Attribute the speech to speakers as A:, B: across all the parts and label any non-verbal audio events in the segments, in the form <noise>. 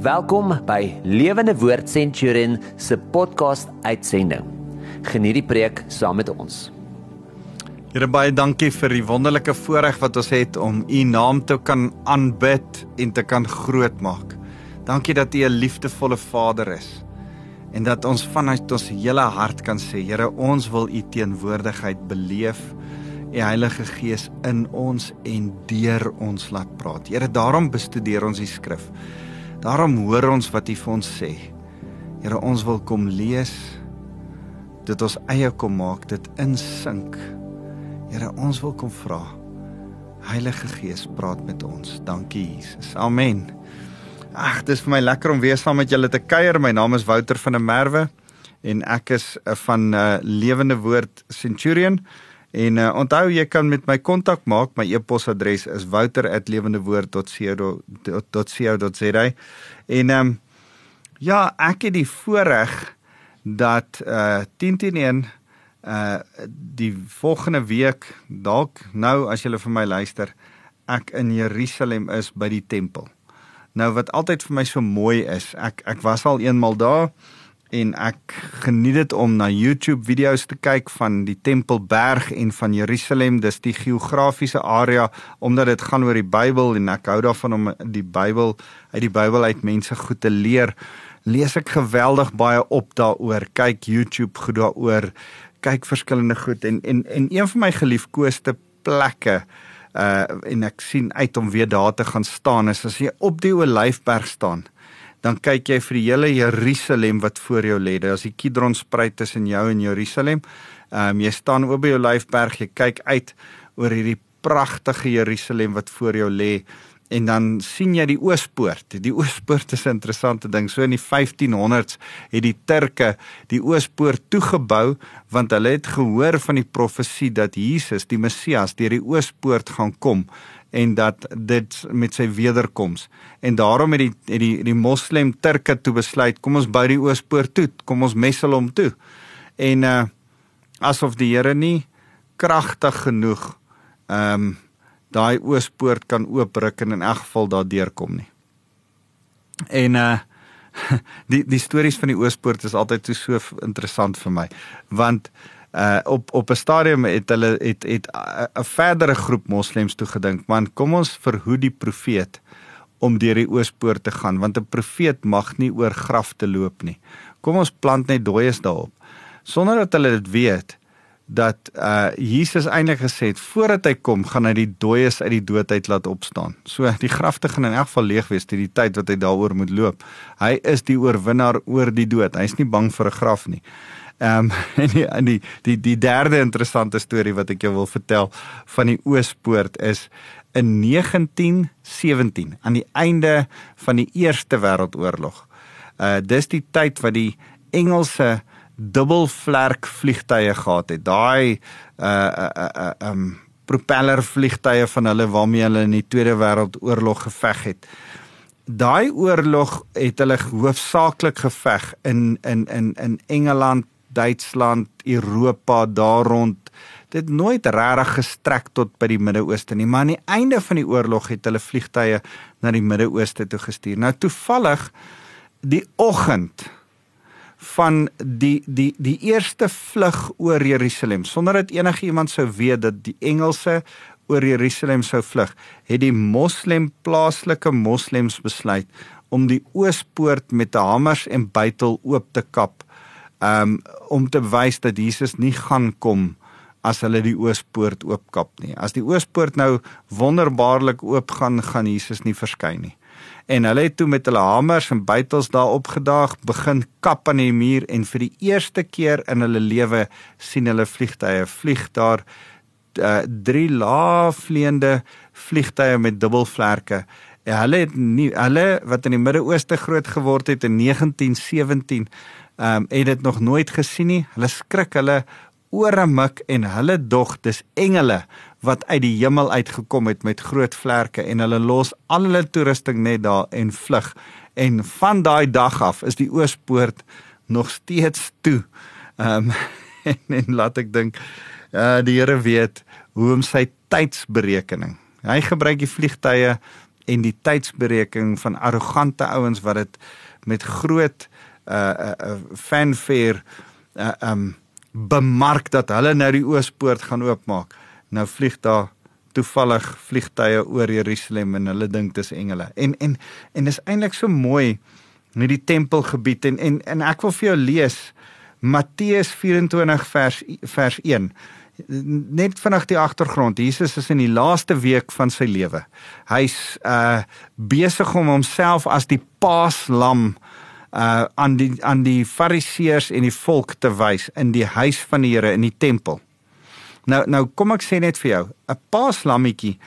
A: Welkom by Lewende Woord Centurion se podcast uitsending. Geniet die preek saam met ons.
B: Here baie dankie vir die wonderlike voorreg wat ons het om U naam te kan aanbid en te kan grootmaak. Dankie dat U 'n liefdevolle Vader is en dat ons vanuit ons hele hart kan sê, Here, ons wil U teenwoordigheid beleef. U Heilige Gees in ons en deur ons laat praat. Here, daarom bestudeer ons die skrif. Daarom hoor ons wat U vir ons sê. Here, ons wil kom lees dit ons eie kom maak, dit insink. Here, ons wil kom vra. Heilige Gees, praat met ons. Dankie Jesus. Amen. Ag, dit is vir my lekker om weer saam met julle te kuier. My naam is Wouter van der Merwe en ek is eh, van uh, Lewende Woord Centurion. En uh, onthou jy kan met my kontak maak. My e-posadres is wouter@lewendewoord.co.za. En ehm um, ja, ek het die voorreg dat uh 10 uh die volgende week dalk nou as jy vir my luister, ek in Jerusalem is by die tempel. Nou wat altyd vir my so mooi is, ek ek was al eenmal daar en ek geniet dit om na YouTube video's te kyk van die Tempelberg en van Jerusalem. Dis die geografiese area omdat dit gaan oor die Bybel en ek hou daarvan om die Bybel uit die Bybel uit mense goed te leer. Lees ek geweldig baie op daaroor. Kyk YouTube goed daaroor. Kyk verskillende goed en en en een van my geliefkoeste plekke uh en ek sien uit om weer daar te gaan staan is as jy op die Olyfberg staan dan kyk jy vir die hele Jerusalem wat voor jou lê. Is die Kidron spruit tussen jou en Jerusalem. Ehm um, jy staan oor by jou Olyfberg, jy kyk uit oor hierdie pragtige Jerusalem wat voor jou lê en dan sien jy die oospoort. Die oospoort is 'n interessante ding. So in die 1500s het die Turke die oospoort toegebou want hulle het gehoor van die profesie dat Jesus, die Messias, deur die oospoort gaan kom en dat dit met sy wederkoms en daarom het die het die die moslem Turke toe besluit kom ons bou die oospoort toe kom ons messel hom toe. En uh asof die Here nie kragtig genoeg ehm um, daai oospoort kan oopruk en in elk geval daardeur kom nie. En uh <laughs> die die stories van die oospoort is altyd so so interessant vir my want uh op op 'n stadium het hulle het het 'n verdere groep moslems toe gedink man kom ons verhoed die profeet om deur die oospoort te gaan want 'n profeet mag nie oor graf te loop nie kom ons plant net dooies daarop sonder dat hulle dit weet dat uh Jesus eintlik gesê het voordat hy kom gaan hy die dooies uit die dood uit laat opstaan. So die grafte gaan in elk geval leeg wees te die tyd wat hy daaroor moet loop. Hy is die oorwinnaar oor die dood. Hy's nie bang vir 'n graf nie. Ehm um, <laughs> en die en die die die derde interessante storie wat ek jou wil vertel van die Oospoort is in 1917 aan die einde van die Eerste Wêreldoorlog. Uh dis die tyd wat die Engelse dubbelvlerk vliegtye gehad het. Daai uh uh uh um propeller vliegtye van hulle waarmee hulle in die Tweede Wêreldoorlog geveg het. Daai oorlog het hulle hoofsaaklik geveg in in in in Engeland, Duitsland, Europa daar rond dit nooit regtig gestrek tot by die Midde-Ooste nie, maar aan die einde van die oorlog het hulle vliegtye na die Midde-Ooste toe gestuur. Nou toevallig die oggend van die die die eerste vlug oor Jerusalem sonder dat enigiemand sou weet dat die Engelse oor Jerusalem sou vlug, het die moslem plaaslike moslems besluit om die oospoort met hamers en bytel oop te kap um, om te wys dat Jesus nie gaan kom as hulle die oospoort oopkap nie. As die oospoort nou wonderbaarlik oop gaan, gaan Jesus nie verskyn nie. En hulle het toe met hulle hamers en bytels daar opgedaag, begin kap aan die muur en vir die eerste keer in hulle lewe sien hulle vliegtye vlieg daar uh, drie laafvleiende vliegtye met dubbelvlerke. Hulle het nie hulle wat in die Midde-Ooste groot geword het in 1917 ehm um, het dit nog nooit gesien nie. Hulle skrik hulle ore mik en hulle dog dis engele wat uit die hemel uitgekom het met groot vlerke en hulle los al hulle toerusting net daar en vlug. En van daai dag af is die oospoort nog steeds toe. Ehm um, <laughs> en, en laat ek dink uh die Here weet hoe om sy tydsberekening. Hy gebruik die vliegtye en die tydsberekening van arrogante ouens wat dit met groot uh, uh fanfare uh um bemark dat hulle nou die oospoort gaan oopmaak. Nou vlieg daar toevallig vliegtye oor Jerusalem en hulle dink dis engele. En en en dis eintlik so mooi met die tempelgebied en en en ek wil vir jou lees Matteus 24 vers vers 1 net vinnig die agtergrond. Jesus is in die laaste week van sy lewe. Hy's uh besig om homself as die paaslam uh aan die aan die fariseërs en die volk te wys in die huis van die Here in die tempel. Nou nou kom ek sê net vir jou, 'n paaslammetjie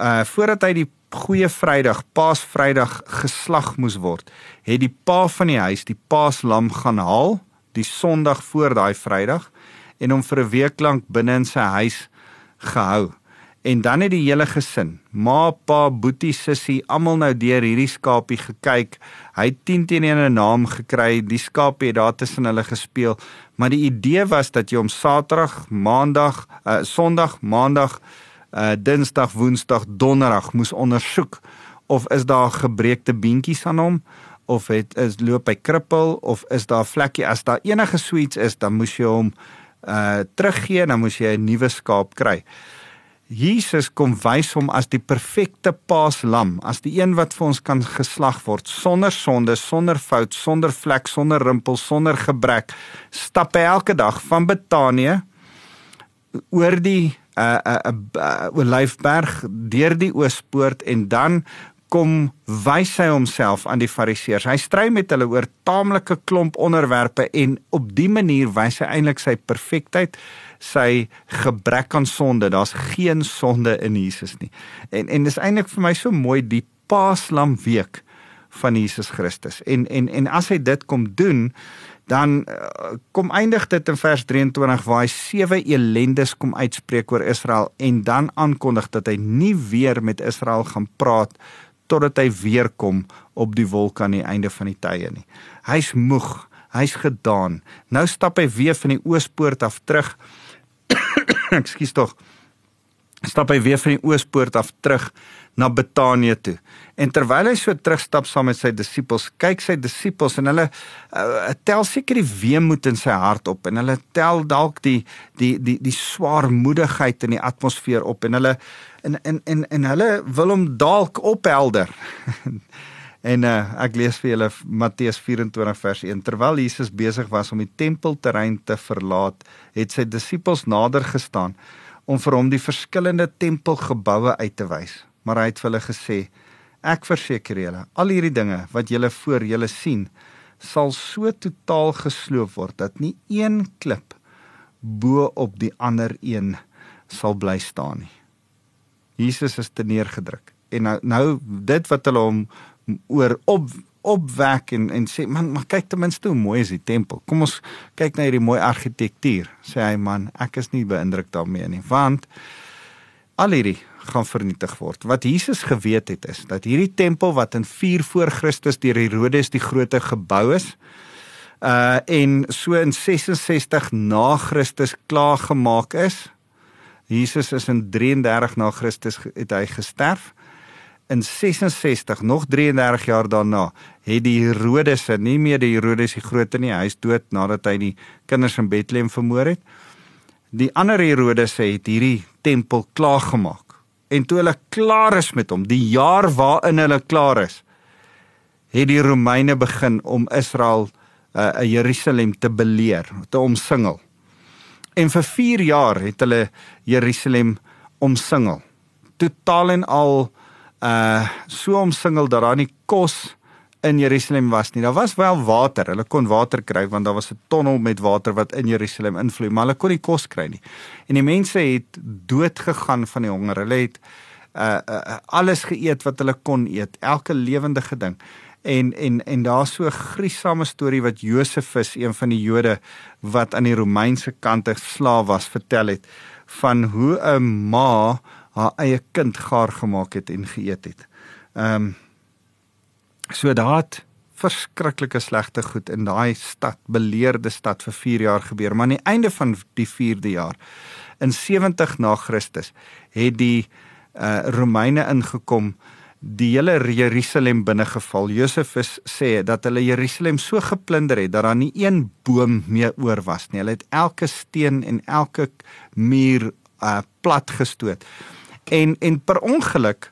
B: uh voordat hy die goeie Vrydag, Paasvrydag geslag moes word, het die pa van die huis die paaslam gaan haal die Sondag voor daai Vrydag en hom vir 'n week lank binne in sy huis gehou. En dan het die hele gesin, ma, pa, boetie, sussie, almal nou deur hierdie skapie gekyk. Hy het 10 teen 1 'n naam gekry. Die skapie het daar tussen hulle gespeel. Maar die idee was dat jy hom Saterdag, Maandag, uh, Sondag, Maandag, uh, Dinsdag, Woensdag, Donderdag moes ondersoek of is daar gebreekte beentjies aan hom of het is loop hy krippel of is daar vlekkie as daar enige suits is dan moes jy hom uh teruggee dan moes jy 'n nuwe skaap kry. Jesus kom wys hom as die perfekte paaslam, as die een wat vir ons kan geslag word sonder sonde, sonder fout, sonder vlek, sonder rimpel, sonder gebrek. Stap hy elke dag van Betanië oor die uh uh, uh Olyfberg deur die Oospoort en dan kom wys hy homself aan die fariseërs. Hy stry met hulle oor taamlike klomp onderwerpe en op die manier wys hy eintlik sy perfektheid sy gebrek aan sonde. Daar's geen sonde in Jesus nie. En en dis eintlik vir my so mooi die Paaslam week van Jesus Christus. En en en as hy dit kom doen, dan uh, kom eindig dit in vers 23 waar hy sewe elendes kom uitspreek oor Israel en dan aankondig dat hy nie weer met Israel gaan praat totdat hy weer kom op die wolk aan die einde van die tye nie. Hy's moeg, hy's gedaan. Nou stap hy weer van die oospoort af terug <coughs> ekskuus tog stap hy weer van die oospoort af terug na Betanië toe. En terwyl hy so terugstap saam met sy disippels, kyk sy disippels en hulle uh, tel seker die weemoed in sy hart op en hulle tel dalk die die die die swaarmoedigheid in die atmosfeer op en hulle en en en, en hulle wil hom dalk ophelder. <laughs> en uh, ek lees vir julle Matteus 24 vers 1. Terwyl Jesus besig was om die tempelterrein te verlaat, het sy disippels nader gestaan om vir hom die verskillende tempelgeboue uit te wys. Maar hy het vir hulle gesê: Ek verseker julle, al hierdie dinge wat julle voor julle sien, sal so totaal gesloop word dat nie een klip bo op die ander een sal bly staan nie. Jesus is te neergedruk. En nou nou dit wat hulle hom oor op opwek en en sê man maar kyk ten minste hoe mooi is die tempel. Kom ons kyk na hierdie mooi argitektuur. Sê hy man, ek is nie beïndruk daarmee nie, want al hierdie gaan vernietig word. Wat Jesus geweet het is dat hierdie tempel wat in 4 voor Christus deur Herodes die Grote gebou is, uh en so in 66 na Christus klaar gemaak is. Jesus is in 33 na Christus het hy gesterf in 66 nog 33 jaar daarna het die Herodes nie meer die Herodes die groot nie hy is dood nadat hy die kinders in Bethlehem vermoor het die ander Herodes het hierdie tempel klaar gemaak en toe hulle klaar is met hom die jaar waarin hulle klaar is het die Romeine begin om Israel uh, Jerusalem te beleer te omsingel. En vir 4 jaar het hulle Jerusalem omsingel. Totaal en al uh so omsingel dat daar nie kos in Jerusalem was nie. Daar was wel water. Hulle kon water kry want daar was 'n tonnel met water wat in Jerusalem invloei, maar hulle kon nie kos kry nie. En die mense het dood gegaan van die honger. Hulle het uh, uh alles geëet wat hulle kon eet, elke lewendige ding. En en en daar's so 'n griesame storie wat Josefus, een van die Jode wat aan die Romeinse kant 'n slaaf was, vertel het van hoe 'n ma haar eie kind gaar gemaak het en geëet het. Ehm um, so daad verskriklike slegte goed in daai stad, beleerde stad vir 4 jaar gebeur, maar aan die einde van die 4de jaar in 70 na Christus het die uh Romeine ingekom die hele Jerusalem binnegeval. Josephus sê dat hulle Jerusalem so geplunder het dat daar nie een boom meer oor was nie. Hulle het elke steen en elke muur uh, plat gestoot. En en per ongeluk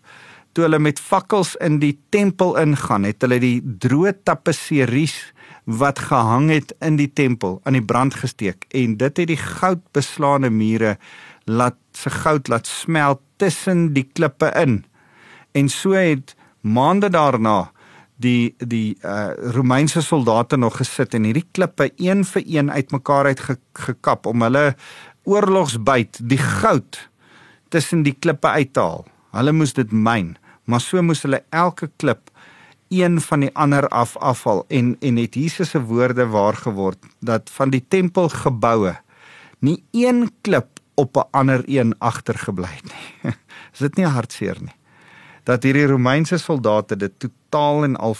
B: toe hulle met fakkels in die tempel ingaan, het hulle die droë tapisseries wat gehang het in die tempel aan die brand gesteek en dit het die goudbeslaane mure laat se goud laat smelt tussen die klippe in. En so het maande daarna die die uh, Romeinse soldate nog gesit en hierdie klippe een vir een uitmekaar uit ge, gekap om hulle oorlogsbyt die goud tussen die klippe uit te haal. Hulle moes dit myn, maar so moes hulle elke klip een van die ander af afval en en het Jesus se woorde waar geword dat van die tempelgeboue nie een klip op 'n ander een agtergebly het nie. <laughs> Is dit nie hartseer nie? Dat hierdie Romeinse soldate dit totaal en al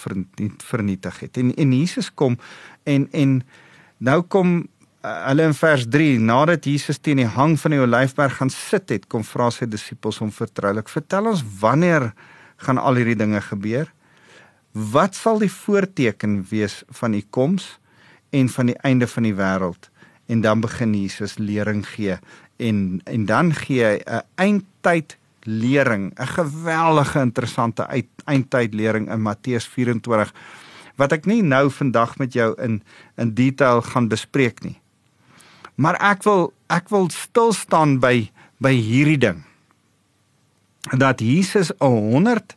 B: vernietig het. En en Jesus kom en en nou kom uh, hulle in vers 3 nadat Jesus teen die hang van die Olyfberg gaan sit het, kom vra sy disippels om vertroulik: "Vertel ons wanneer gaan al hierdie dinge gebeur?" Wat sal die voorteken wees van u koms en van die einde van die wêreld? En dan begin Jesus lering gee en en dan gee hy 'n eindtyd lering, 'n geweldige interessante eindtyd lering in Matteus 24 wat ek nie nou vandag met jou in in detail gaan bespreek nie. Maar ek wil ek wil stil staan by by hierdie ding. Dat Jesus 100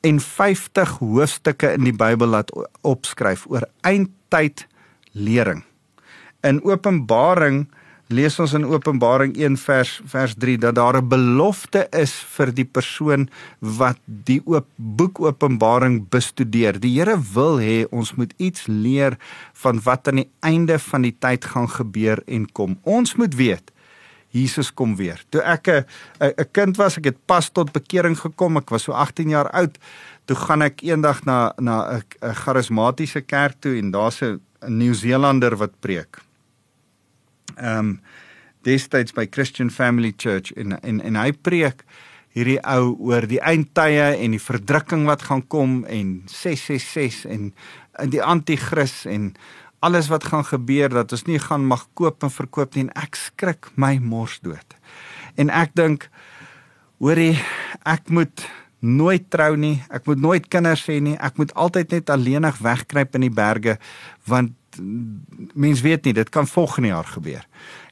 B: en 50 hoofstukke in die Bybel laat opskryf oor eindtyd lering. In Openbaring lees ons in Openbaring 1 vers vers 3 dat daar 'n belofte is vir die persoon wat die oop boek Openbaring bestudeer. Die Here wil hê ons moet iets leer van wat aan die einde van die tyd gaan gebeur en kom. Ons moet weet Jesus kom weer. Toe ek 'n 'n kind was, ek het pas tot bekering gekom. Ek was so 18 jaar oud. Toe gaan ek eendag na na 'n charismatiese kerk toe en daar's 'n Nieu-Seelander wat preek. Ehm um, destyds by Christian Family Church en en en hy preek hierdie ou oor die eindtye en die verdrukking wat gaan kom en 666 en in die anti-kris en alles wat gaan gebeur dat ons nie gaan mag koop en verkoop nie en ek skrik my mors dood. En ek dink hoorie ek moet nooit trou nie, ek moet nooit kinders hê nie, ek moet altyd net alleenig wegkruip in die berge want mens weet nie dit kan volgende jaar gebeur.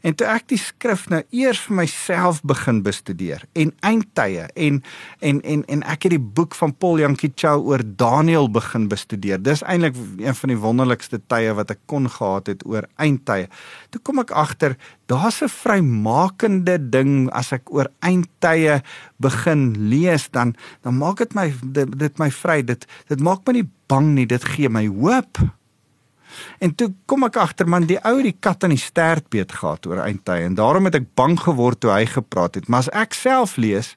B: En toe ek die skrif nou eers vir myself begin bestudeer en eindtye en en en en ek het die boek van Paul Jankie Chou oor Daniël begin bestudeer. Dis eintlik een van die wonderlikste tye wat ek kon gehad het oor eindtye. Toe kom ek agter daar's 'n vrymakende ding as ek oor eindtye begin lees dan dan maak dit my dit, dit my vry. Dit dit maak my nie bang nie, dit gee my hoop. En toe kom ek agter man die ou die kat aan die stert beet gehad oor eindtye en daarom het ek bang geword toe hy gepraat het. Maar as ek self lees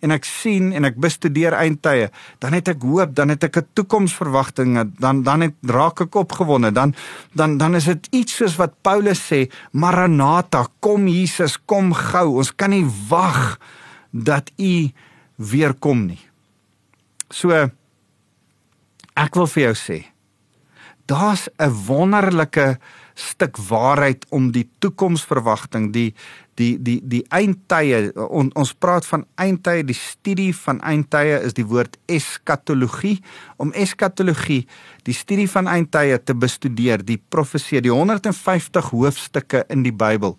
B: en ek sien en ek bestudeer eindtye, dan het ek hoop, dan het ek 'n toekomsverwagting, dan dan het raak ek opgewonde. Dan dan dan is dit iets soos wat Paulus sê, Maranatha, kom Jesus, kom gou. Ons kan nie wag dat u weer kom nie. So ek wil vir jou sê, daar's 'n wonderlike stuk waarheid om die toekomsverwagting, die die die die eindtye. On, ons praat van eindtye, die studie van eindtye is die woord eskatologie. Om eskatologie, die studie van eindtye te bestudeer, die profesie, die 150 hoofstukke in die Bybel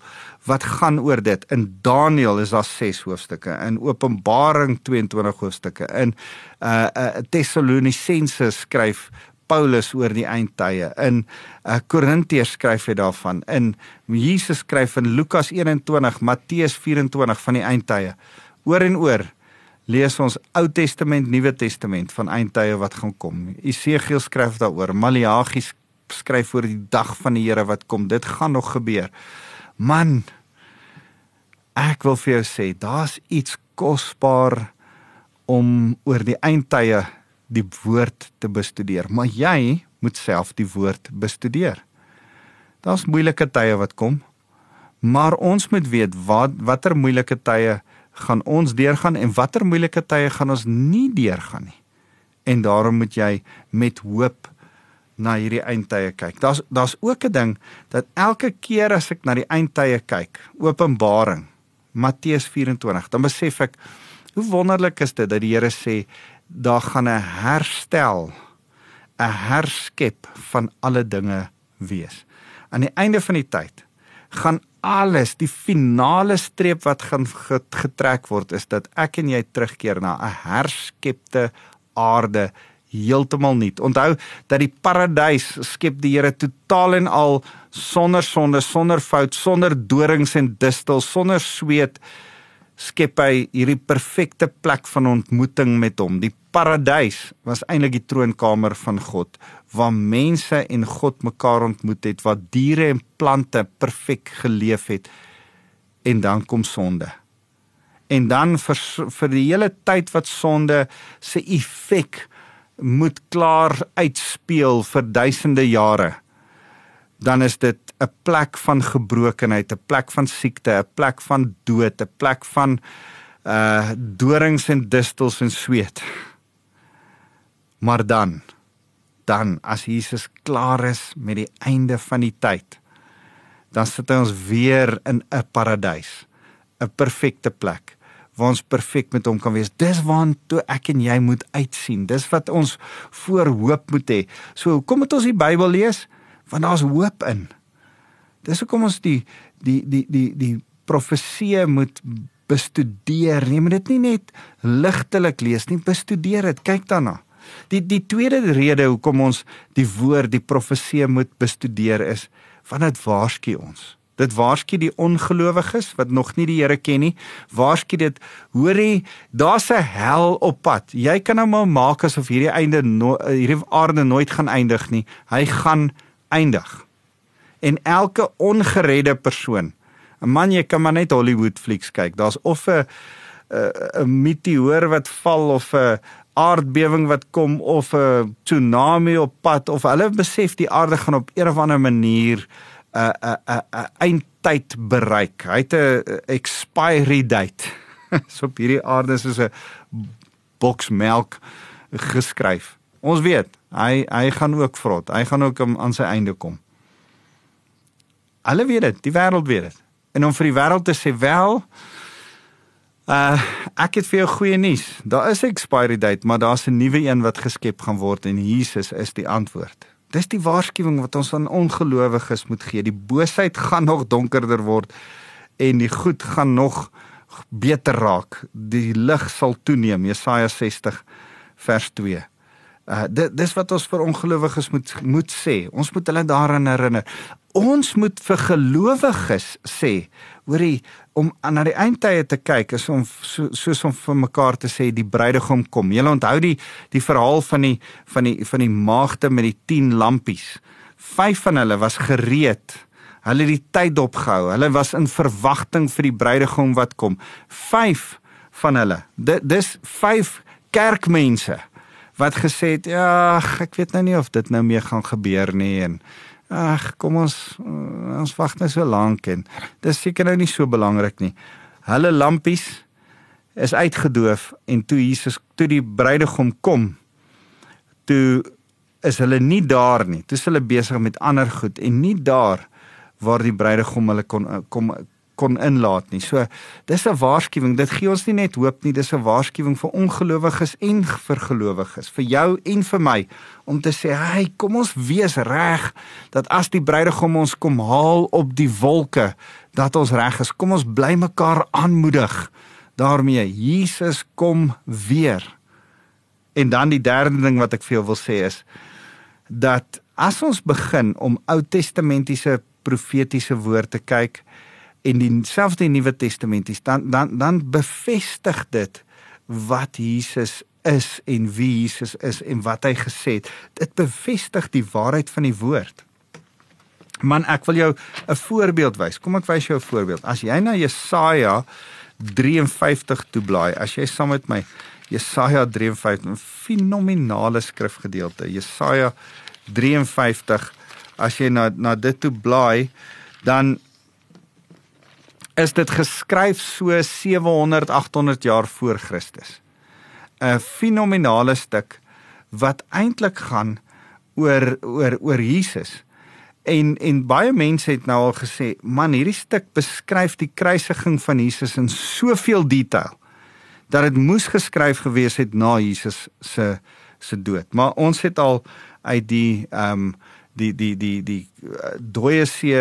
B: wat gaan oor dit. In Daniël is daar 6 hoofstukke, in Openbaring 22 hoofstukke, in uh, uh Tessalonisense skryf Paulus oor die eindtye. In uh, Korintiërs skryf hy daarvan. In Jesus skryf in Lukas 21, Matteus 24 van die eindtye. Oor en oor lees ons Ou Testament, Nuwe Testament van eindtye wat gaan kom. Esegiel skryf daaroor. Maleagi skryf oor die dag van die Here wat kom. Dit gaan nog gebeur. Man, ek wil vir jou sê, daar's iets kosbaar om oor die eindtye die woord te bestudeer, maar jy moet self die woord bestudeer. Daar's moeilike tye wat kom, maar ons moet weet wat watter moeilike tye gaan ons deurgaan en watter moeilike tye gaan ons nie deurgaan nie. en daarom moet jy met hoop na hierdie eindtye kyk. Daar's daar's ook 'n ding dat elke keer as ek na die eindtye kyk, Openbaring, Matteus 24, dan besef ek hoe wonderlik is dit dat die Here sê daar gaan 'n herstel, 'n herskep van alle dinge wees. Aan die einde van die tyd gaan alles, die finale streep wat gaan getrek word is dat ek en jy terugkeer na 'n herskepte aarde heeltemal nuut. Onthou dat die paradys skep die Here totaal en al sonder sonde, sonder fout, sonder dorings en distels, sonder sweet skep hy hierdie perfekte plek van ontmoeting met hom. Die paradys was eintlik die troonkamer van God waar mense en God mekaar ontmoet het, waar diere en plante perfek geleef het. En dan kom sonde. En dan vir vir die hele tyd wat sonde se effek moet klaar uitspeel vir duisende jare dan is dit 'n plek van gebrokenheid, 'n plek van siekte, 'n plek van dood, 'n plek van uh dorings en distels en sweet. Maar dan dan as Jesus klaar is met die einde van die tyd, dan sit hy ons weer in 'n paradys, 'n perfekte plek waar ons perfek met hom kan wees. Dis waartoe ek en jy moet uitsien. Dis wat ons voorhoop moet hê. So, kom met ons die Bybel lees want daar's hoop in. Dis hoekom ons die die die die die profeseë moet bestudeer. Jy moet dit nie net ligtelik lees nie, bestudeer dit. Kyk daarna. Die die tweede rede hoekom ons die woord die profeseë moet bestudeer is want dit waarsku ons. Dit waarsku die ongelowiges wat nog nie die Here ken nie. Waarsku dit, hoorie, daar's 'n hel op pad. Jy kan nou maar maak asof hierdie einde no, hierdie aarde nooit gaan eindig nie. Hy gaan eindig. En elke ongeredde persoon, 'n man jy kan maar net Hollywood flieks kyk. Daar's of 'n 'n meteoor wat val of 'n aardbewing wat kom of 'n tsunami op pad of hulle besef die aarde gaan op 'n of ander manier 'n 'n 'n eindtyd bereik. Hy het 'n expiry date. <laughs> so op hierdie aarde soos 'n boks melk geskryf. Ons weet, hy hy gaan ook vrot. Hy gaan ook aan sy einde kom. Alle weet dit, die wêreld weet dit. En om vir die wêreld te sê wel uh ek het vir jou goeie nuus. Daar is 'n expiry date, maar daar's 'n nuwe een wat geskep gaan word en Jesus is die antwoord. Dis die waarskuwing wat ons aan ongelowiges moet gee. Die boosheid gaan nog donkerder word en die goed gaan nog beter raak. Die lig sal toeneem. Jesaja 60 vers 2. Uh dit dis wat ons vir ongelowiges moet moet sê. Ons moet hulle daaraan herinner. Ons moet vir gelowiges sê, hoorie, om na die eindtye te kyk is om so, soos om vir mekaar te sê die bruidegom kom. Julle onthou die die verhaal van die van die van die maagde met die 10 lampies. 5 van hulle was gereed. Hulle het die tyd opgehou. Hulle was in verwagting vir die bruidegom wat kom. 5 van hulle. Dit dis 5 kerkmense wat gesê het ja, ek weet nou nie of dit nou meer gaan gebeur nie en ag, kom ons ons wag net so lank en dis seker nou nie so belangrik nie. Hulle lampies is uitgedoof en toe Jesus toe die bruidegom kom, toe is hulle nie daar nie. Toe is hulle besig met ander goed en nie daar waar die bruidegom hulle kon kom kon inlaat nie. So dis 'n waarskuwing. Dit gee ons nie net hoop nie, dis 'n waarskuwing vir ongelowiges en vir gelowiges, vir jou en vir my om te sê, "Hey, kom ons wees reg dat as die bruidegom ons kom haal op die wolke, dat ons reg is. Kom ons bly mekaar aanmoedig daarmee. Jesus kom weer." En dan die derde ding wat ek vir jou wil sê is dat as ons begin om Ou Testamentiese profetiese woorde te kyk, en dieselfde Nuwe Testamenties dan dan dan bevestig dit wat Jesus is en wie Jesus is en wat hy gesê het. Dit bevestig die waarheid van die woord. Man, ek wil jou 'n voorbeeld wys. Kom ek wys jou 'n voorbeeld. As jy na Jesaja 53 toe blaai, as jy saam met my Jesaja 53, 'n fenominale skrifgedeelte. Jesaja 53, as jy na na dit toe blaai, dan is dit geskryf so 700 800 jaar voor Christus. 'n Fenominale stuk wat eintlik gaan oor oor oor Jesus. En en baie mense het nou al gesê, man, hierdie stuk beskryf die kruisiging van Jesus in soveel detail dat dit moes geskryf gewees het na Jesus se se dood. Maar ons het al uit die ehm um, die die die die uh, dooie see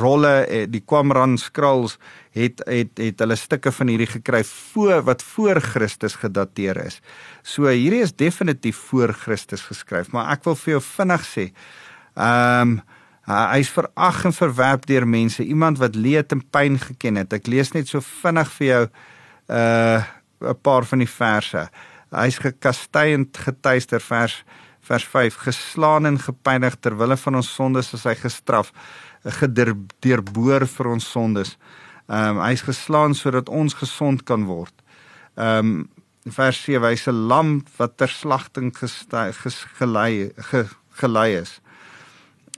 B: rolle eh, die Qumran scrolls het het het hulle stukke van hierdie gekry voor wat voor Christus gedateer is. So hierdie is definitief voor Christus geskryf, maar ek wil vir jou vinnig sê. Ehm um, hy's verag en verwerp deur mense, iemand wat leed en pyn geken het. Ek lees net so vinnig vir jou uh 'n paar van die verse. Hy's gekastei en getuister vers vers 5 geslaan en gepynig ter wille van ons sondes is hy gestraf gederboor vir ons sondes. Ehm um, hy's geslaan sodat ons gesond kan word. Ehm um, vers 7 hy's 'n lam wat ter slagting gelei ge, gelei is.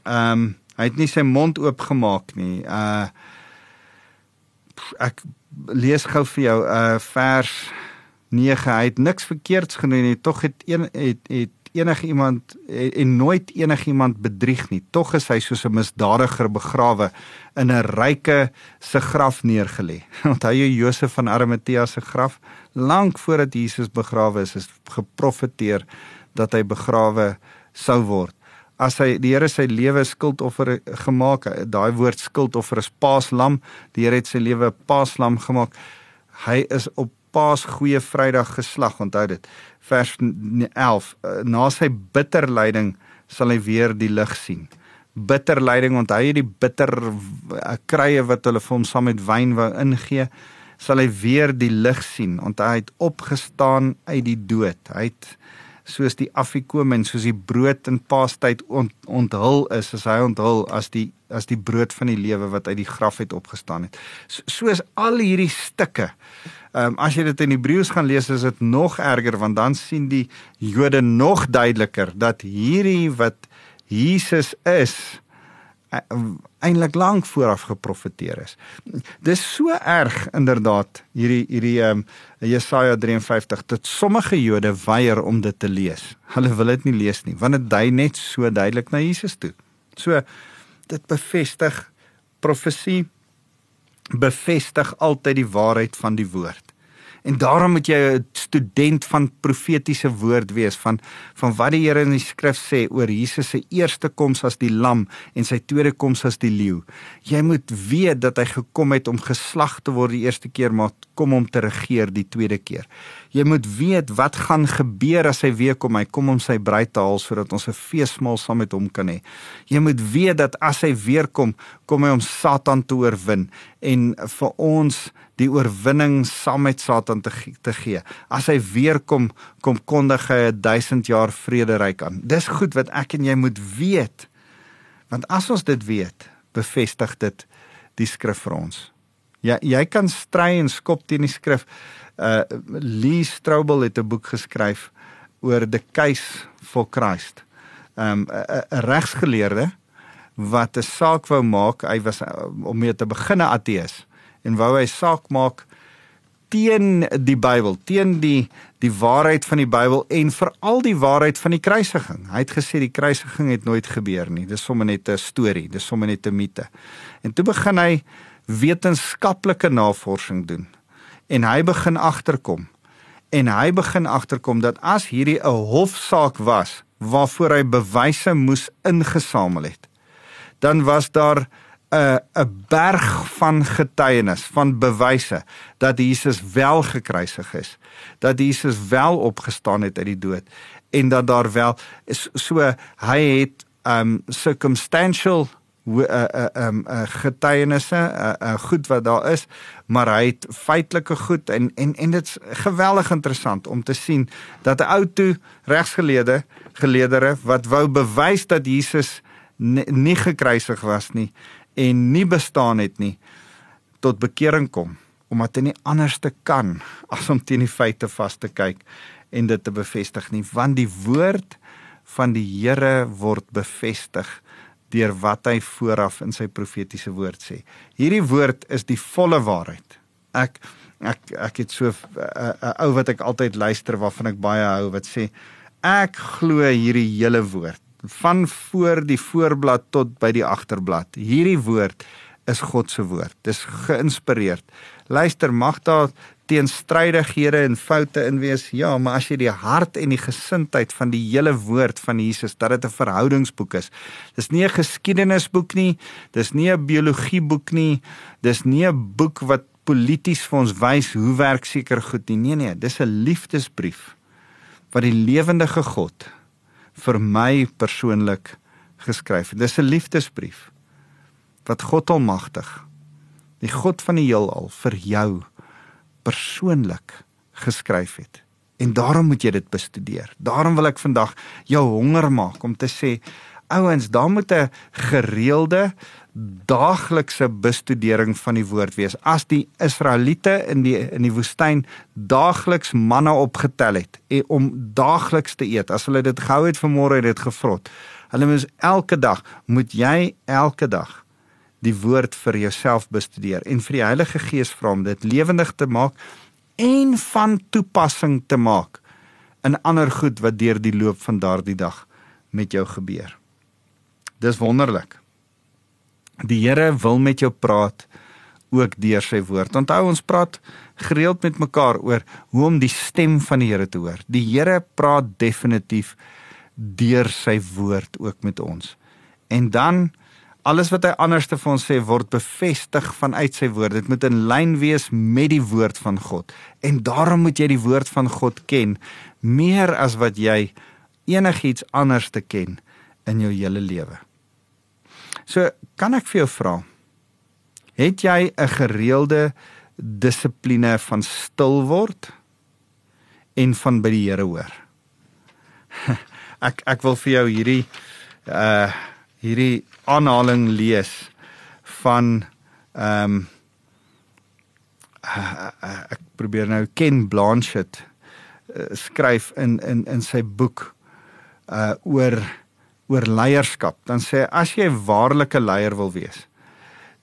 B: Ehm um, hy het nie sy mond oopgemaak nie. Uh ek lees gou vir jou uh, vers 9. Hy het niks verkeerds gedoen nie. Tog het een het het enige iemand en nooit enigiemand bedrieg nie. Tog is hy soos 'n misdadiger begrawe in 'n ryke se graf neergelê. Onthou jy Josef van Arimatea se graf? Lank voordat Jesus begrawe is, is geprofeteer dat hy begrawe sou word. As hy die Here sy lewe skuldoffer gemaak, daai woord skuldoffer is paaslam, die Here het sy lewe paaslam gemaak. Hy is op Paas goeie Vrydag geslag, onthou dit. Vers 11: eh, Na sy bitter lyding sal hy weer die lig sien. Bitter lyding, onthou jy die bitter eh, krye wat hulle vir hom saam met wyn wou ingee, sal hy weer die lig sien. Onthou hy het opgestaan uit die dood. Hy het soos die afgekom en soos die brood in Paastyd ont, onthul is, as hy onthul as die as die brood van die lewe wat uit die graf het opgestaan het. So, soos al hierdie stukke Ehm um, as jy dit in Hebreëus gaan lees is dit nog erger want dan sien die Jode nog duideliker dat hierdie wat Jesus is e, eintlik lank vooraf geprofeteer is. Dis so erg inderdaad hierdie hierdie ehm um, Jesaja 53 dat sommige Jode weier om dit te lees. Hulle wil dit nie lees nie want dit dui net so duidelik na Jesus toe. So dit bevestig profesie bevestig altyd die waarheid van die woord. En daarom moet jy 'n student van profetiese woord wees van van wat die Here in die skrif sê oor Jesus se eerste koms as die lam en sy tweede koms as die leeu. Jy moet weet dat hy gekom het om geslag te word die eerste keer maar kom om te regeer die tweede keer. Jy moet weet wat gaan gebeur as hy weer kom. Hy kom om sy bruid te haal sodat ons 'n feesmaal saam met hom kan hê. Jy moet weet dat as hy weer kom, kom hy om Satan te oorwin en vir ons die oorwinning saam met Satan te te gee. As hy weer kom, kom kondig hy 'n 1000 jaar vrederyk aan. Dis goed wat ek en jy moet weet. Want as ons dit weet, bevestig dit die skrif vir ons. Ja, jy kan stry en skop teen die skrif. Uh Lee Strobel het 'n boek geskryf oor the case for Christ. Um 'n regsgeleerde wat 'n saak wou maak, hy was uh, om mee te begin 'n ateës en wou hy saak maak teen die Bybel, teen die die waarheid van die Bybel en veral die waarheid van die kruisiging. Hy het gesê die kruisiging het nooit gebeur nie. Dis sommer net 'n storie, dis sommer net 'n mite. En toe begin hy wetenskaplike navorsing doen. En hy begin agterkom. En hy begin agterkom dat as hierdie 'n hofsaak was waarvoor hy bewyse moes ingesamel het, dan was daar 'n 'n berg van getuienis, van bewyse dat Jesus wel gekruisig is, dat Jesus wel opgestaan het uit die dood en dat daar wel is so hy het um circumstantial uh uh um uh, getuienisse uh, uh goed wat daar is maar hy het feitelike goed en en en dit's geweldig interessant om te sien dat 'n ou toe regsgeleerde geleedere wat wou bewys dat Jesus nie gekruisig was nie en nie bestaan het nie tot bekering kom omdat hy nie anders te kan as om teen die feite vas te kyk en dit te bevestig nie want die woord van die Here word bevestig deur wat hy vooraf in sy profetiese woord sê. Hierdie woord is die volle waarheid. Ek ek ek het so 'n uh, uh, ou wat ek altyd luister waarvan ek baie hou wat sê Ek glo hierdie hele woord van voor die voorblad tot by die agterblad. Hierdie woord is God se woord. Dis geïnspireerd. Luister, mag daar teenstrydighede en foute in wees. Ja, maar as jy die hart en die gesindheid van die hele woord van Jesus, dat dit 'n verhoudingsboek is. Dis nie 'n geskiedenisboek nie, dis nie 'n biologieboek nie, dis nie 'n boek wat polities vir ons wys hoe werk seker goed nie. Nee nee, dis 'n liefdesbrief wat die lewendige God vir my persoonlik geskryf het. Dis 'n liefdesbrief wat God almagtig, die God van die heelal vir jou persoonlik geskryf het. En daarom moet jy dit bestudeer. Daarom wil ek vandag jou honger maak om te sê ouens, daar moet 'n gereelde daaglikse bestudering van die woord wees. As die Israeliete in die in die woestyn daagliks manna opgetel het en om daagliks te eet, as hulle dit gehou het vanmôre het dit gevrot. Hulle moet elke dag, moet jy elke dag die woord vir jouself bestudeer en vir die Heilige Gees vra om dit lewendig te maak en van toepassing te maak in ander goed wat deur die loop van daardie dag met jou gebeur. Dis wonderlik. Die Here wil met jou praat ook deur sy woord. Onthou ons praat gereeld met mekaar oor hoe om die stem van die Here te hoor. Die Here praat definitief deur sy woord ook met ons. En dan alles wat hy anderste vir ons sê word bevestig vanuit sy woord. Dit moet in lyn wees met die woord van God. En daarom moet jy die woord van God ken meer as wat jy enigiets anders te ken in jou hele lewe. So, kan ek vir jou vra? Het jy 'n gereelde dissipline van stil word en van by die Here hoor? <laughs> Ek ek wil vir jou hierdie uh hierdie aanhaling lees van ehm um, ek probeer nou Ken Blanchett uh, skryf in in in sy boek uh oor oor leierskap, dan sê hy as jy 'n waarlike leier wil wees,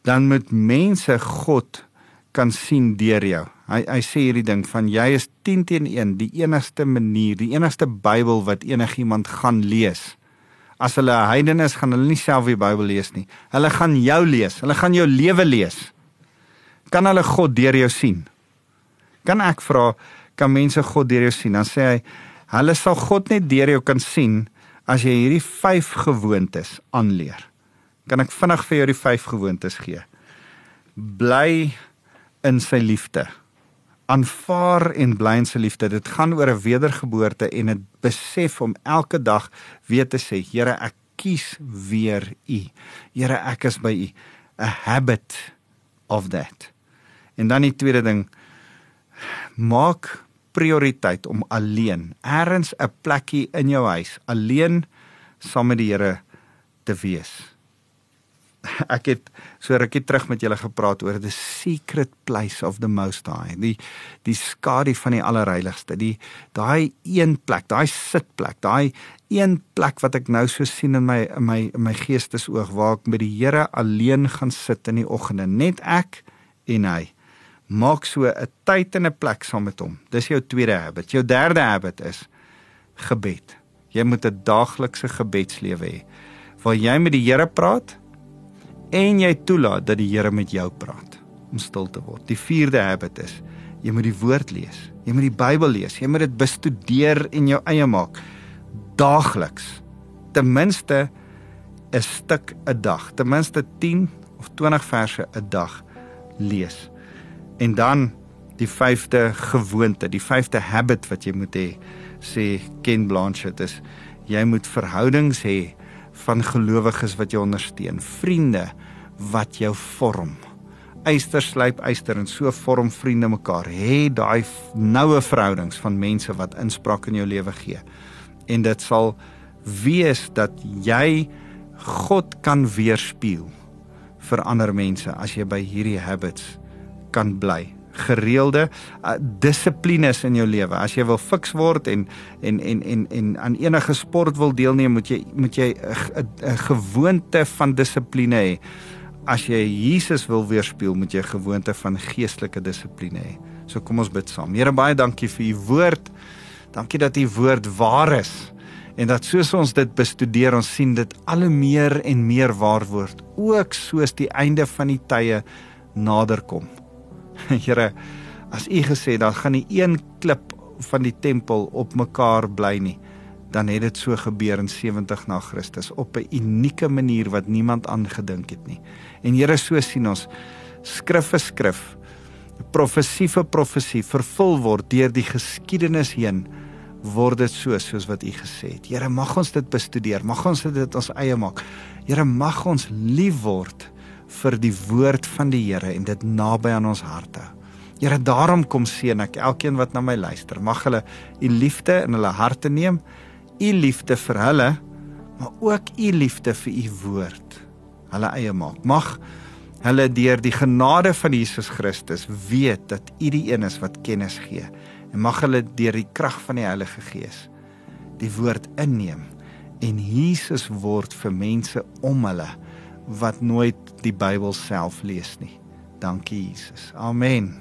B: dan moet mense God kan sien deur jou. Hy hy sê hierdie ding van jy is 10 teen 1, die enigste manier, die enigste Bybel wat enigiemand gaan lees. As hulle 'n heiden is, gaan hulle nie self die Bybel lees nie. Hulle gaan jou lees. Hulle gaan jou lewe lees. Kan hulle God deur jou sien? Kan ek vra kan mense God deur jou sien? Dan sê hy hulle sal God net deur jou kan sien as jy hierdie 5 gewoontes aanleer. Kan ek vinnig vir jou die 5 gewoontes gee? Bly in sy liefde. Aanvaar en bly in sy liefde. Dit gaan oor 'n wedergeboorte en 'n besef om elke dag weer te sê, Here, ek kies weer U. Here, ek is by U. A habit of that. En dan die tweede ding, maak prioriteit om alleen ergens 'n plekkie in jou huis alleen saam met die Here te wees. Ek het so rukkie terug met julle gepraat oor the secret place of the most high. Die die skadu van die allerheiligste. Die daai een plek, daai sitplek, daai een plek wat ek nou so sien in my in my in my geestesoog waar ek met die Here alleen gaan sit in die oggende, net ek en hy maak so 'n tyd en 'n plek saam met hom. Dis jou tweede habit. Jou derde habit is gebed. Jy moet 'n daaglikse gebedslewe hê waar jy met die Here praat en jy toelaat dat die Here met jou praat om stil te word. Die vierde habit is jy moet die woord lees. Jy moet die Bybel lees. Jy moet dit bestudeer en jou eie maak daagliks. Ten minste 'n stuk 'n dag. Ten minste 10 of 20 verse 'n dag lees. En dan die vyfde gewoonte, die vyfde habit wat jy moet hê, sê Ken Blanchett is jy moet verhoudings hê van gelowiges wat jou ondersteun, vriende wat jou vorm. Eyster slyp eyster en so vorm vriende mekaar. Hê daai noue verhoudings van mense wat inspraak in jou lewe gee. En dit sal wees dat jy God kan weerspieël vir ander mense as jy by hierdie habits kan bly gereelde uh, dissiplines in jou lewe. As jy wil fiks word en en en en en aan enige sport wil deelneem, moet jy moet jy 'n gewoonte van dissipline hê. As jy Jesus wil weerspieël, moet jy 'n gewoonte van geestelike dissipline hê. So kom ons bid saam. Here baie dankie vir u woord. Dankie dat u woord waar is en dat soos ons dit bestudeer, ons sien dit al hoe meer en meer waar word, ook soos die einde van die tye naderkom. <laughs> Here, as u gesê dat gaan nie een klip van die tempel op mekaar bly nie, dan het dit so gebeur in 70 na Christus op 'n unieke manier wat niemand aangedink het nie. En Here, so sien ons skrif vir skrif, profesie vir profesie vervul word deur die geskiedenis heen word dit so soos wat u gesê het. Here, mag ons dit bestudeer, mag ons dit ons eie maak. Here, mag ons lief word vir die woord van die Here en dit naby aan ons harte. Here, daarom kom seën ek elkeen wat na my luister. Mag hulle u liefde in hulle harte neem, u liefde vir hulle, maar ook u liefde vir u woord hulle eie maak. Mag hulle deur die genade van Jesus Christus weet dat u die een is wat kennis gee en mag hulle deur die krag van die Heilige Gees die woord inneem en Jesus word vir mense om hulle wat nooit die Bybel self lees nie. Dankie Jesus. Amen.